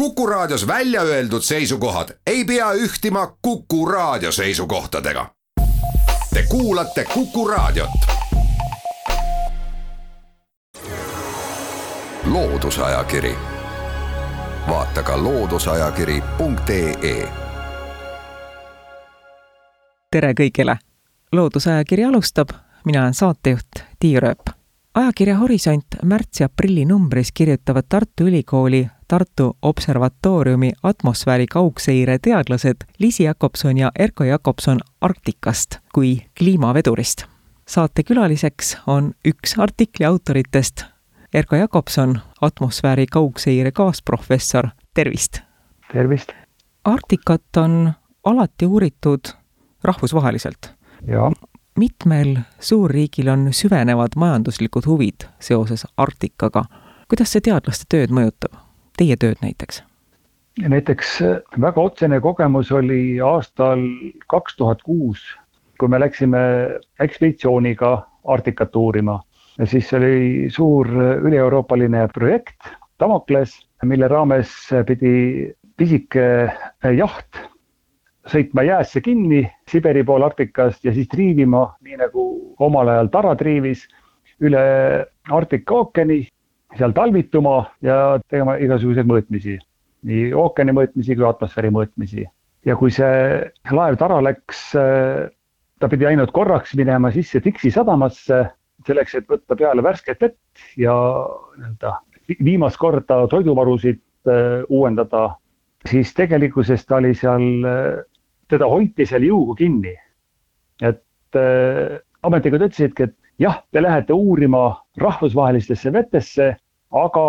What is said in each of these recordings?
Kuku Raadios välja öeldud seisukohad ei pea ühtima Kuku Raadio seisukohtadega. Te kuulate Kuku Raadiot. loodusajakiri, vaata ka looduseajakiri.ee. tere kõigile, Loodusajakiri alustab, mina olen saatejuht Tiia Rööp ajakirja Horisont märtsi aprilli numbris kirjutavad Tartu Ülikooli Tartu Observatooriumi atmosfääri kaugseire teadlased Liisi Jakobson ja Erko Jakobson Arktikast kui kliimavedurist. saate külaliseks on üks artikli autoritest, Erko Jakobson, atmosfääri kaugseire kaasprofessor, tervist! tervist! Arktikat on alati uuritud rahvusvaheliselt. jaa mitmel suurriigil on süvenevad majanduslikud huvid seoses Arktikaga. kuidas see teadlaste tööd mõjutab, teie tööd näiteks? näiteks väga otsene kogemus oli aastal kaks tuhat kuus, kui me läksime ekspeditsiooniga Arktikat uurima siis oli suur üle-euroopaline projekt Damokles, mille raames pidi pisike jaht sõitma jäässe kinni Siberi pool Arktikast ja siis triivima, nii nagu omal ajal Tara triivis, üle Arktika ookeani, seal talvituma ja tegema igasuguseid mõõtmisi, nii ookeani mõõtmisi kui atmosfääri mõõtmisi. ja kui see laev Tara läks, ta pidi ainult korraks minema sisse Dixi sadamasse, selleks, et võtta peale värsket vett ja nii-öelda viimast korda toiduvarusid äh, uuendada, siis tegelikkuses ta oli seal teda hoiti seal jõuga kinni. et äh, ametnikud ütlesidki, et jah, te lähete uurima rahvusvahelistesse vetesse, aga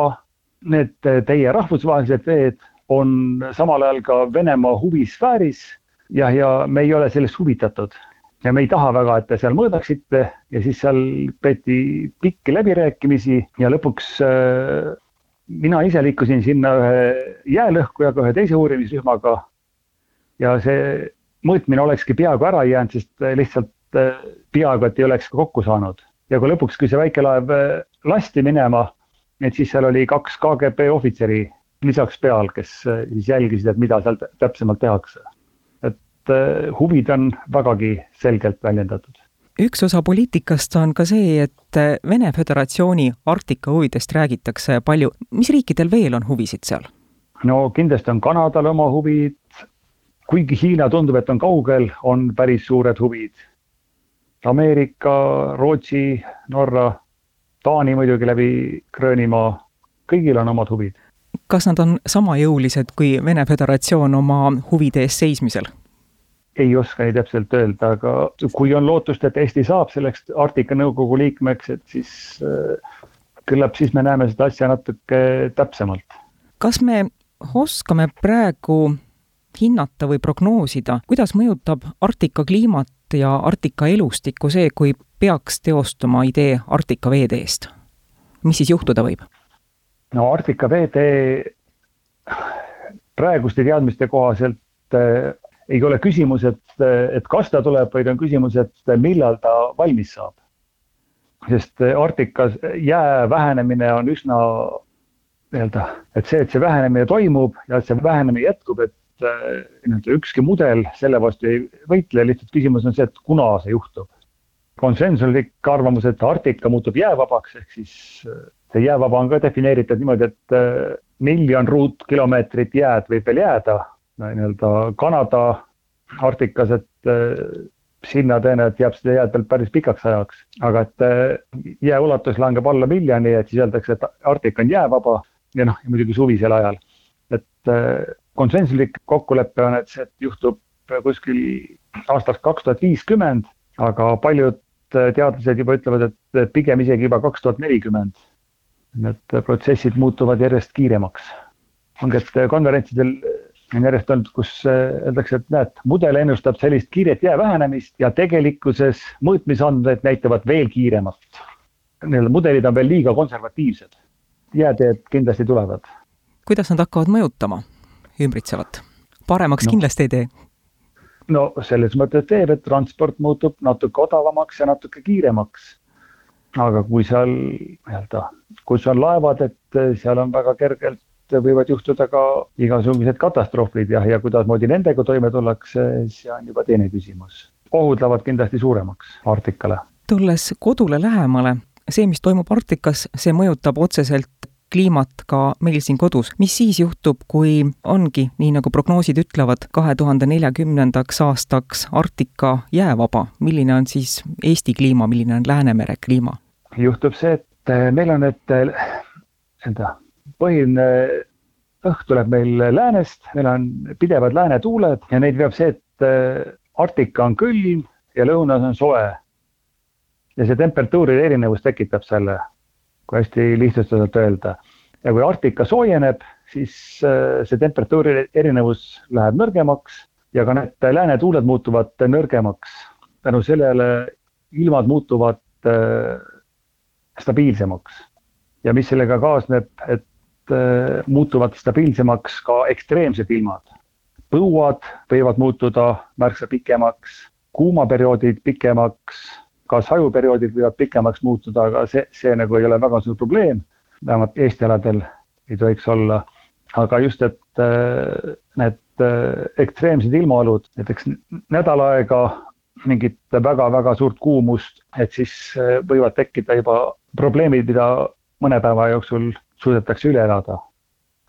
need teie rahvusvahelised veed on samal ajal ka Venemaa huvisfääris ja, ja me ei ole sellest huvitatud. Ja me ei taha väga, et te seal mõõdaksite ja siis seal peeti pikki läbirääkimisi ja lõpuks äh, mina ise liikusin sinna ühe jäälõhkujaga, ühe teise uurimisrühmaga ja see mõõtmine olekski peaaegu ära jäänud, sest lihtsalt peaaegu, et ei oleks ka kokku saanud. ja kui lõpuks, kui see väikelaev äh, lasti minema, et siis seal oli kaks KGB ohvitseri lisaks peal, kes siis jälgisid, et mida seal täpsemalt tehakse. et huvid on vägagi selgelt väljendatud üks osa poliitikast on ka see, et Vene Föderatsiooni Arktika huvidest räägitakse palju. mis riikidel veel on huvisid seal? no kindlasti on Kanadal oma huvid, kuigi Hiina tundub, et on kaugel, on päris suured huvid. Ameerika, Rootsi, Norra, Taani muidugi läbi Gröönimaa, kõigil on omad huvid. kas nad on sama jõulised kui Vene Föderatsioon oma huvide eest seismisel? ei oska nii täpselt öelda, aga kui on lootust, et Eesti saab selleks Arktika Nõukogu liikmeks, et siis äh, küllap siis me näeme seda asja natuke täpsemalt. kas me oskame praegu hinnata või prognoosida, kuidas mõjutab Arktika kliimat ja Arktika elustikku see, kui peaks teostuma idee Arktika veeteest? mis siis juhtuda võib? no Arktika veetee praeguste teadmiste kohaselt äh, ei ole küsimus, et, et kas ta tuleb, vaid on küsimus, et millal ta valmis saab. sest Arktikas jää vähenemine on üsna nii-öelda, et see, et see vähenemine toimub ja et see vähenemine jätkub, et nii-öelda ükski mudel selle vastu ei võitle, lihtsalt küsimus on see, et kuna see juhtub. konsensuslik arvamus, et Arktika muutub jäävabaks, ehk siis äh, see jäävaba on ka defineeritud niimoodi, et äh, miljon ruutkilomeetrit jääd võib veel jääda nii-öelda Kanada Arktikas, et sinna tõenäoliselt jääb seda jääd veel päris pikaks ajaks, aga et jää ulatus langeb alla miljoni, et siis öeldakse, et Arktika on jäävaba ja noh, muidugi suvisel ajal. et konsensuslik kokkulepe on, et see juhtub kuskil aastaks kaks tuhat viiskümmend, aga paljud teadlased juba ütlevad, et pigem isegi juba kaks tuhat nelikümmend. Need protsessid muutuvad järjest kiiremaks. ongi, et konverentsidel on järjest olnud, kus öeldakse, et näed, mudel ennustab sellist kiiret jää vähenemist ja tegelikkuses mõõtmisandmed näitavad veel kiiremat. Need mudelid on veel liiga konservatiivsed. jääteed kindlasti tulevad. kuidas nad hakkavad mõjutama? Ümbritsevat. paremaks no. kindlasti ei tee. no selles mõttes teeb, et transport muutub natuke odavamaks ja natuke kiiremaks. aga kui seal nii-öelda, kus on laevad, et seal on väga kergelt võivad juhtuda ka igasugused katastroofid ja, ja kuidasmoodi nendega toime tullakse, see on juba teine küsimus. ohud lähevad kindlasti suuremaks Arktikale. tulles kodule lähemale, see, mis toimub Arktikas, see mõjutab otseselt kliimat ka meil siin kodus. mis siis juhtub, kui ongi, nii nagu prognoosid ütlevad, kahe tuhande neljakümnendaks aastaks Arktika jäävaba, milline on siis Eesti kliima, milline on Läänemere kliima? juhtub see, et meil on need nii-öelda põhiline õhk tuleb meil läänest, meil on pidevad läänetuuled ja neid veab see, et äh, Arktika on külm ja lõunas on soe. ja see temperatuuride erinevus tekitab selle, kui hästi lihtsustatult öelda. ja kui Arktika soojeneb, siis äh, see temperatuuri erinevus läheb nõrgemaks ja ka need läänetuuled muutuvad nõrgemaks. tänu sellele ilmad muutuvad äh, stabiilsemaks ja mis sellega kaasneb, et äh, muutuvad stabiilsemaks ka ekstreemsed ilmad. põuad võivad muutuda märksa pikemaks, kuumaperioodid pikemaks, ka sajuperioodid võivad pikemaks muutuda, aga see, see nagu ei ole väga suur probleem. vähemalt Eesti aladel ei tohiks olla. aga just, et äh, need äh, ekstreemsed ilmaolud, näiteks nädal aega mingit väga-väga suurt kuumust, et siis võivad tekkida juba probleemid, mida mõne päeva jooksul suudetakse üle elada.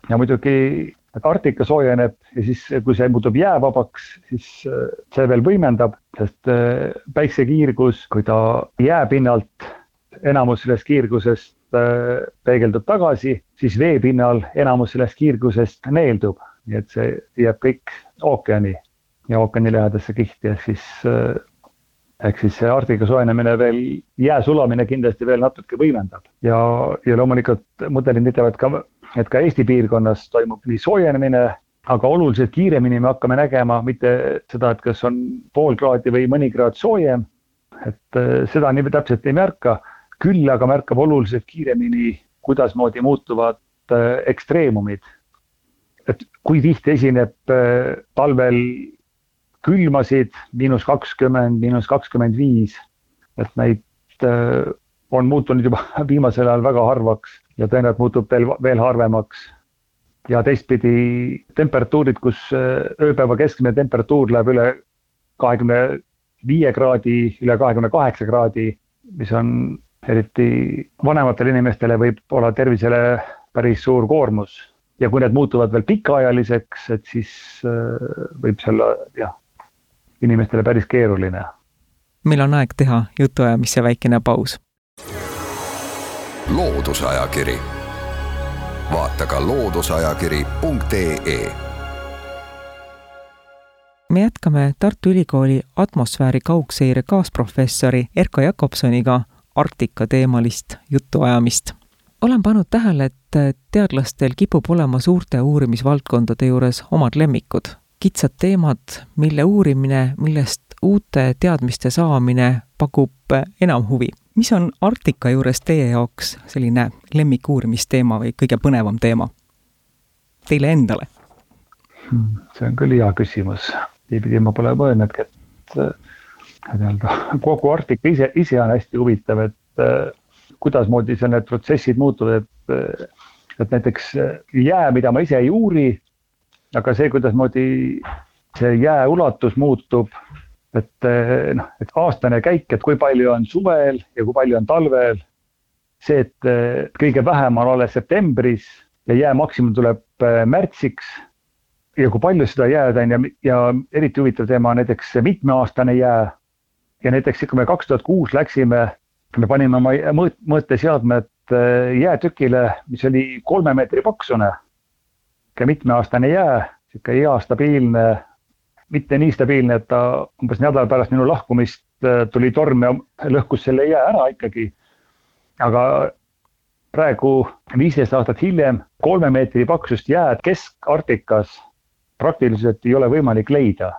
ja muidugi Arktika soojeneb ja siis, kui see muutub jäävabaks, siis äh, see veel võimendab, sest äh, päiksekiirgus, kui ta jääpinnalt, enamus sellest kiirgusest äh, peegeldub tagasi, siis veepinnal enamus sellest kiirgusest neeldub, nii et see jääb kõik ookeani ja ookeani lähedasse kihti, ehk siis ehk siis see Arktika soojenemine veel, jää sulamine kindlasti veel natuke võimendab. Ja, ja loomulikult mudelid näitavad ka, et ka Eesti piirkonnas toimub nii soojenemine, aga oluliselt kiiremini me hakkame nägema mitte seda, et kas on pool kraadi või mõni kraad soojem. et äh, seda nii täpselt ei märka, küll aga märkab oluliselt kiiremini, kuidasmoodi muutuvad äh, ekstreemumid. et kui tihti esineb äh, talvel külmasid, miinus kakskümmend, miinus kakskümmend viis. et neid on muutunud juba viimasel ajal väga harvaks ja tõenäoliselt muutub veel, veel harvemaks. ja teistpidi temperatuurid, kus äh, ööpäeva keskmine temperatuur läheb üle kahekümne viie kraadi, üle kahekümne kaheksa kraadi, mis on eriti vanematele inimestele võib olla tervisele päris suur koormus ja kui need muutuvad veel pikaajaliseks, et siis äh, võib see olla jah, inimestele päris keeruline. meil on aeg teha jutuajamise väikene paus. Loodusajakiri, vaata ka looduseajakiri.ee me jätkame Tartu Ülikooli atmosfääri kaugseire kaasprofessori Erko Jakobsoniga Arktika teemalist jutuajamist. olen pannud tähele, et teadlastel kipub olema suurte uurimisvaldkondade juures omad lemmikud kitsad teemad, mille uurimine, millest uute teadmiste saamine pakub enam huvi. Mis on Arktika juures teie jaoks selline lemmikuurimisteema või kõige põnevam teema? Teile endale? Hmm, see on küll hea küsimus, niipidi ma pole mõelnudki, et nii-öelda kogu Arktika ise, ise on hästi huvitav, et kuidasmoodi seal need protsessid muutuvad, et, et näiteks jää, mida ma ise ei uuri, aga see, kuidasmoodi see jää ulatus muutub, et eh, noh, et aastane käik, et kui palju on suvel ja kui palju on talvel. see, et eh, kõige vähem on alles septembris ja jää maksimum tuleb eh, märtsiks. ja kui palju seda jääd on ja, ja eriti huvitav teema on näiteks mitmeaastane jää. ja näiteks, kui me kaks tuhat kuus läksime, me panime oma mõõt-, mõõteseadmed jäätükile, mis oli kolme meetri paksune sihuke mitmeaastane jää, sihuke hea stabiilne, mitte nii stabiilne, et ta umbes nädal pärast minu lahkumist äh, tuli torm ja lõhkus selle jää ära ikkagi. aga praegu viisteist aastat hiljem kolme meetri paksust jääd Kesk-Arktikas praktiliselt ei ole võimalik leida.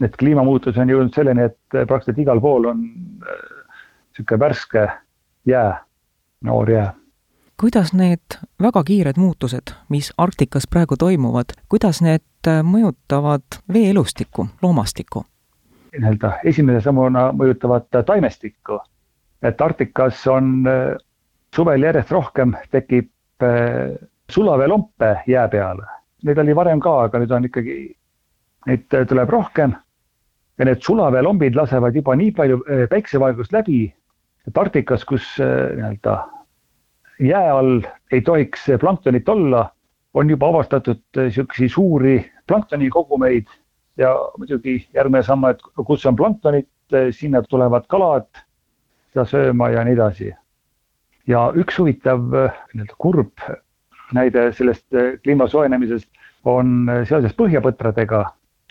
et kliimamuutus on jõudnud selleni, et praktiliselt igal pool on äh, sihuke värske jää, noor jää kuidas need väga kiired muutused, mis Arktikas praegu toimuvad, kuidas need äh, mõjutavad veeelustikku, loomastikku? nii-öelda esimese sammuna mõjutavad taimestikku. et Arktikas on äh, suvel järjest rohkem tekib äh, sulaveelompe jää peale. Neid oli varem ka, aga nüüd on ikkagi, neid tuleb rohkem. ja need sulaveelombid lasevad juba nii palju päiksevalgust läbi, et Arktikas, kus nii-öelda jää all ei tohiks planktonit olla, on juba avastatud niisuguseid suuri planktonikogumeid ja muidugi järgmine samm, et kus on planktonit, sinna tulevad kalad seda sööma ja nii edasi. ja üks huvitav nii-öelda kurb näide sellest kliima soojenemisest on seoses põhjapõtradega,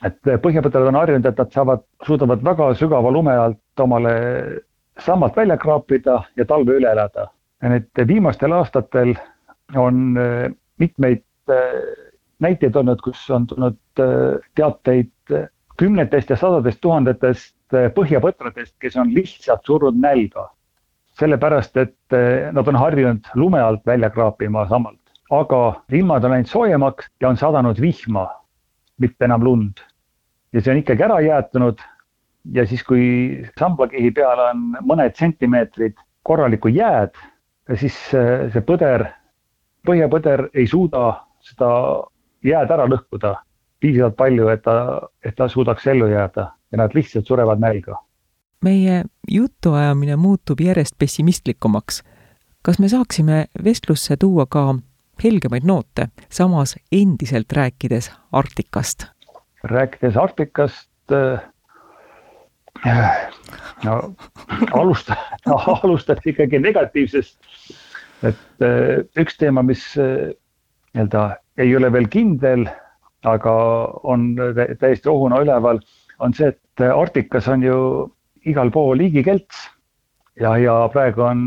et põhjapõtrad on harjunud, et nad saavad, suudavad väga sügava lume alt omale sammalt välja kraapida ja talve üle elada. Nüüd viimastel aastatel on mitmeid näiteid olnud, kus on tulnud teateid kümnetest ja sadadest tuhandetest põhjapõtradest, kes on lihtsalt surnud nälga. sellepärast, et nad on harjunud lume alt välja kraapima sammalt, aga ilmad on läinud soojemaks ja on sadanud vihma, mitte enam lund. ja see on ikkagi ära jäätunud. ja siis, kui sambakihi peal on mõned sentimeetrid korralikku jääd, siis eh, see põder, põhjapõder ei suuda seda jääd ära lõhkuda piisavalt palju, et ta, et ta suudaks ellu jääda ja nad lihtsalt surevad nälga. meie jutuajamine muutub järjest pessimistlikumaks. kas me saaksime vestlusse tuua ka helgemaid noote, samas endiselt rääkides Arktikast? rääkides Arktikast äh, no alusta no, alustati ikkagi negatiivsest. et äh, üks teema, mis äh, nii-öelda ei ole veel kindel aga on täiesti ohuna üleval, on see, et Arktikas on ju igal pool igikelts. ja, ja praegu on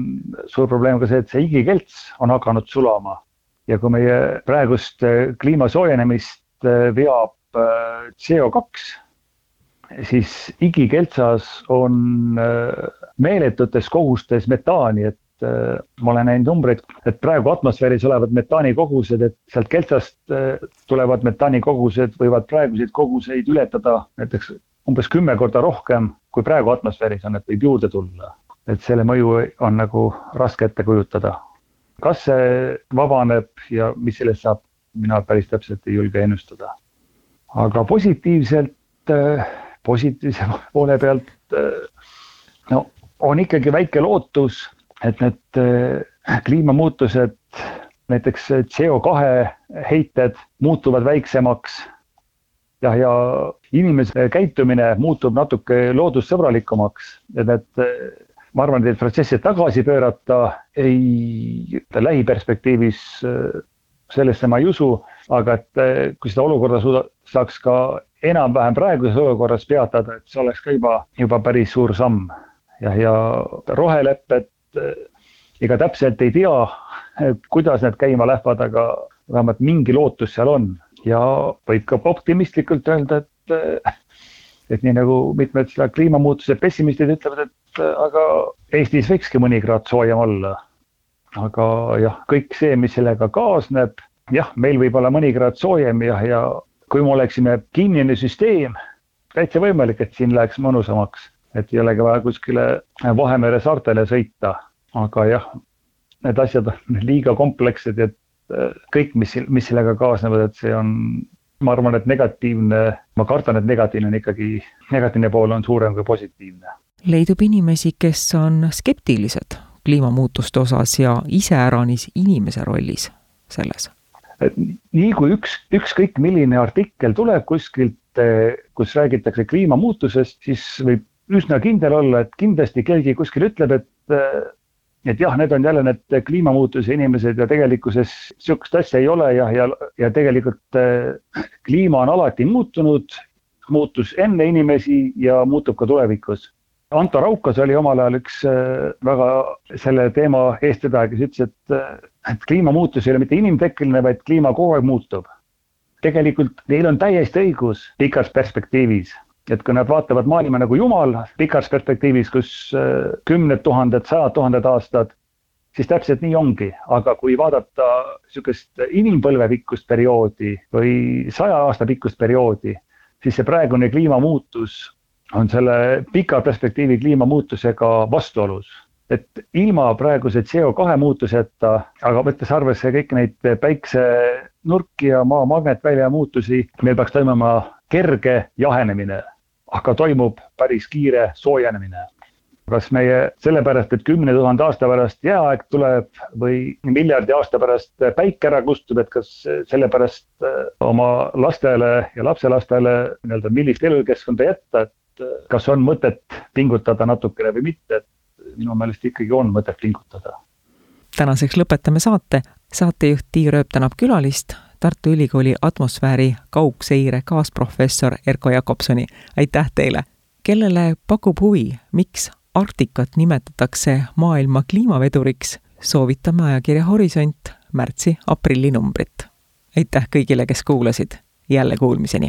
suur probleem ka see, et see igikelts on hakanud sulama ja kui meie praegust kliima soojenemist veab äh, CO2, siis igikeltsas on äh, meeletutes kogustes metaani, et Äh, ma olen näinud numbreid, et praegu atmosfääris olevad metaanikogused, et sealt keltsast äh, tulevad metaanikogused võivad praeguseid koguseid ületada näiteks umbes kümme korda rohkem, kui praegu atmosfääris on, et võib juurde tulla. et selle mõju on nagu raske ette kujutada. kas see vabaneb ja mis sellest saab, mina päris täpselt ei julge ennustada. aga positiivselt, positiivse poole pealt no on ikkagi väike lootus et need äh, kliimamuutused, näiteks CO2 heited muutuvad väiksemaks. ja, ja inimese käitumine muutub natuke loodussõbralikumaks, et need, ma arvan, et neid protsesse tagasi pöörata ei, lähiperspektiivis äh, sellesse ma ei usu, aga et äh, kui seda olukorda suuda, saaks ka enam-vähem praeguses olukorras peatada, et see oleks ka juba, juba päris suur samm. ja, ja rohelepped Eh, ega täpselt ei tea, kuidas need käima lähevad, aga vähemalt mingi lootus seal on ja võib ka optimistlikult öelda, et eh, et nii nagu mitmed seda kliimamuutuse pessimistid ütlevad, et eh, aga Eestis võikski mõni kraad soojem olla. Aga jah, kõik see, mis sellega kaasneb, jah, meil võib olla mõni kraad soojem ja, ja kui me oleksime kinnine süsteem, täitsa võimalik, et siin läheks mõnusamaks et ei olegi vaja kuskile Vahemere saartele sõita. aga jah, need asjad on liiga komplekssed, et äh, kõik, mis, mis sellega kaasnevad, et see on, ma arvan, et negatiivne, ma kardan, et negatiivne on ikkagi, negatiivne pool on suurem kui positiivne. leidub inimesi, kes on skeptilised kliimamuutuste osas ja iseäranis inimese rollis selles? et nii kui üks, ükskõik milline artikkel tuleb kuskilt, äh, kus räägitakse kliimamuutusest, siis võib üsna kindel olla, et kindlasti keegi kuskil ütleb, et, et jah, need on jälle need kliimamuutuse inimesed ja tegelikkuses sihukest asja ei ole ja, ja, ja tegelikult kliima on alati muutunud, muutus enne inimesi ja muutub ka tulevikus. Anto Raukas oli omal ajal üks väga selle teema eestvedaja, kes ütles, et, et kliimamuutus ei ole mitte inimtekkeline, vaid kliima kogu aeg muutub. tegelikult neil on täiesti õigus pikas perspektiivis et kui nad vaatavad maailma nagu jumal pikas perspektiivis, kus äh, kümned tuhanded, sajad tuhanded aastad, siis täpselt nii ongi, aga kui vaadata sihukest inimpõlve pikkust perioodi või saja aasta pikkust perioodi, siis see praegune kliimamuutus on selle pika perspektiivi kliimamuutusega vastuolus. et ilma praeguse CO2 muutuseta, aga võttes arvesse kõiki neid päiksenurki ja maa magnetvälja muutusi, meil peaks toimuma kerge jahenemine, aga toimub päris kiire soojenemine kas meie sellepärast, et kümne tuhande aasta pärast jääaeg tuleb või miljardi aasta pärast päike ära kustub, et kas sellepärast äh, oma lastele ja lapselastele nii-öelda millist elukeskkonda jätta, et kas on mõtet pingutada natukene või mitte, et minu meelest ikkagi on mõtet pingutada. tänaseks lõpetame saate, saatejuht Tiia Rööp tänab külalist, Tartu Ülikooli atmosfääri kaugseire kaasprofessor Erko Jakobsoni, aitäh teile! kellele pakub huvi, miks Arktikat nimetatakse maailma kliimaveduriks, soovitame ajakirja Horisont märtsi-aprilli numbrit. aitäh kõigile, kes kuulasid, jälle kuulmiseni!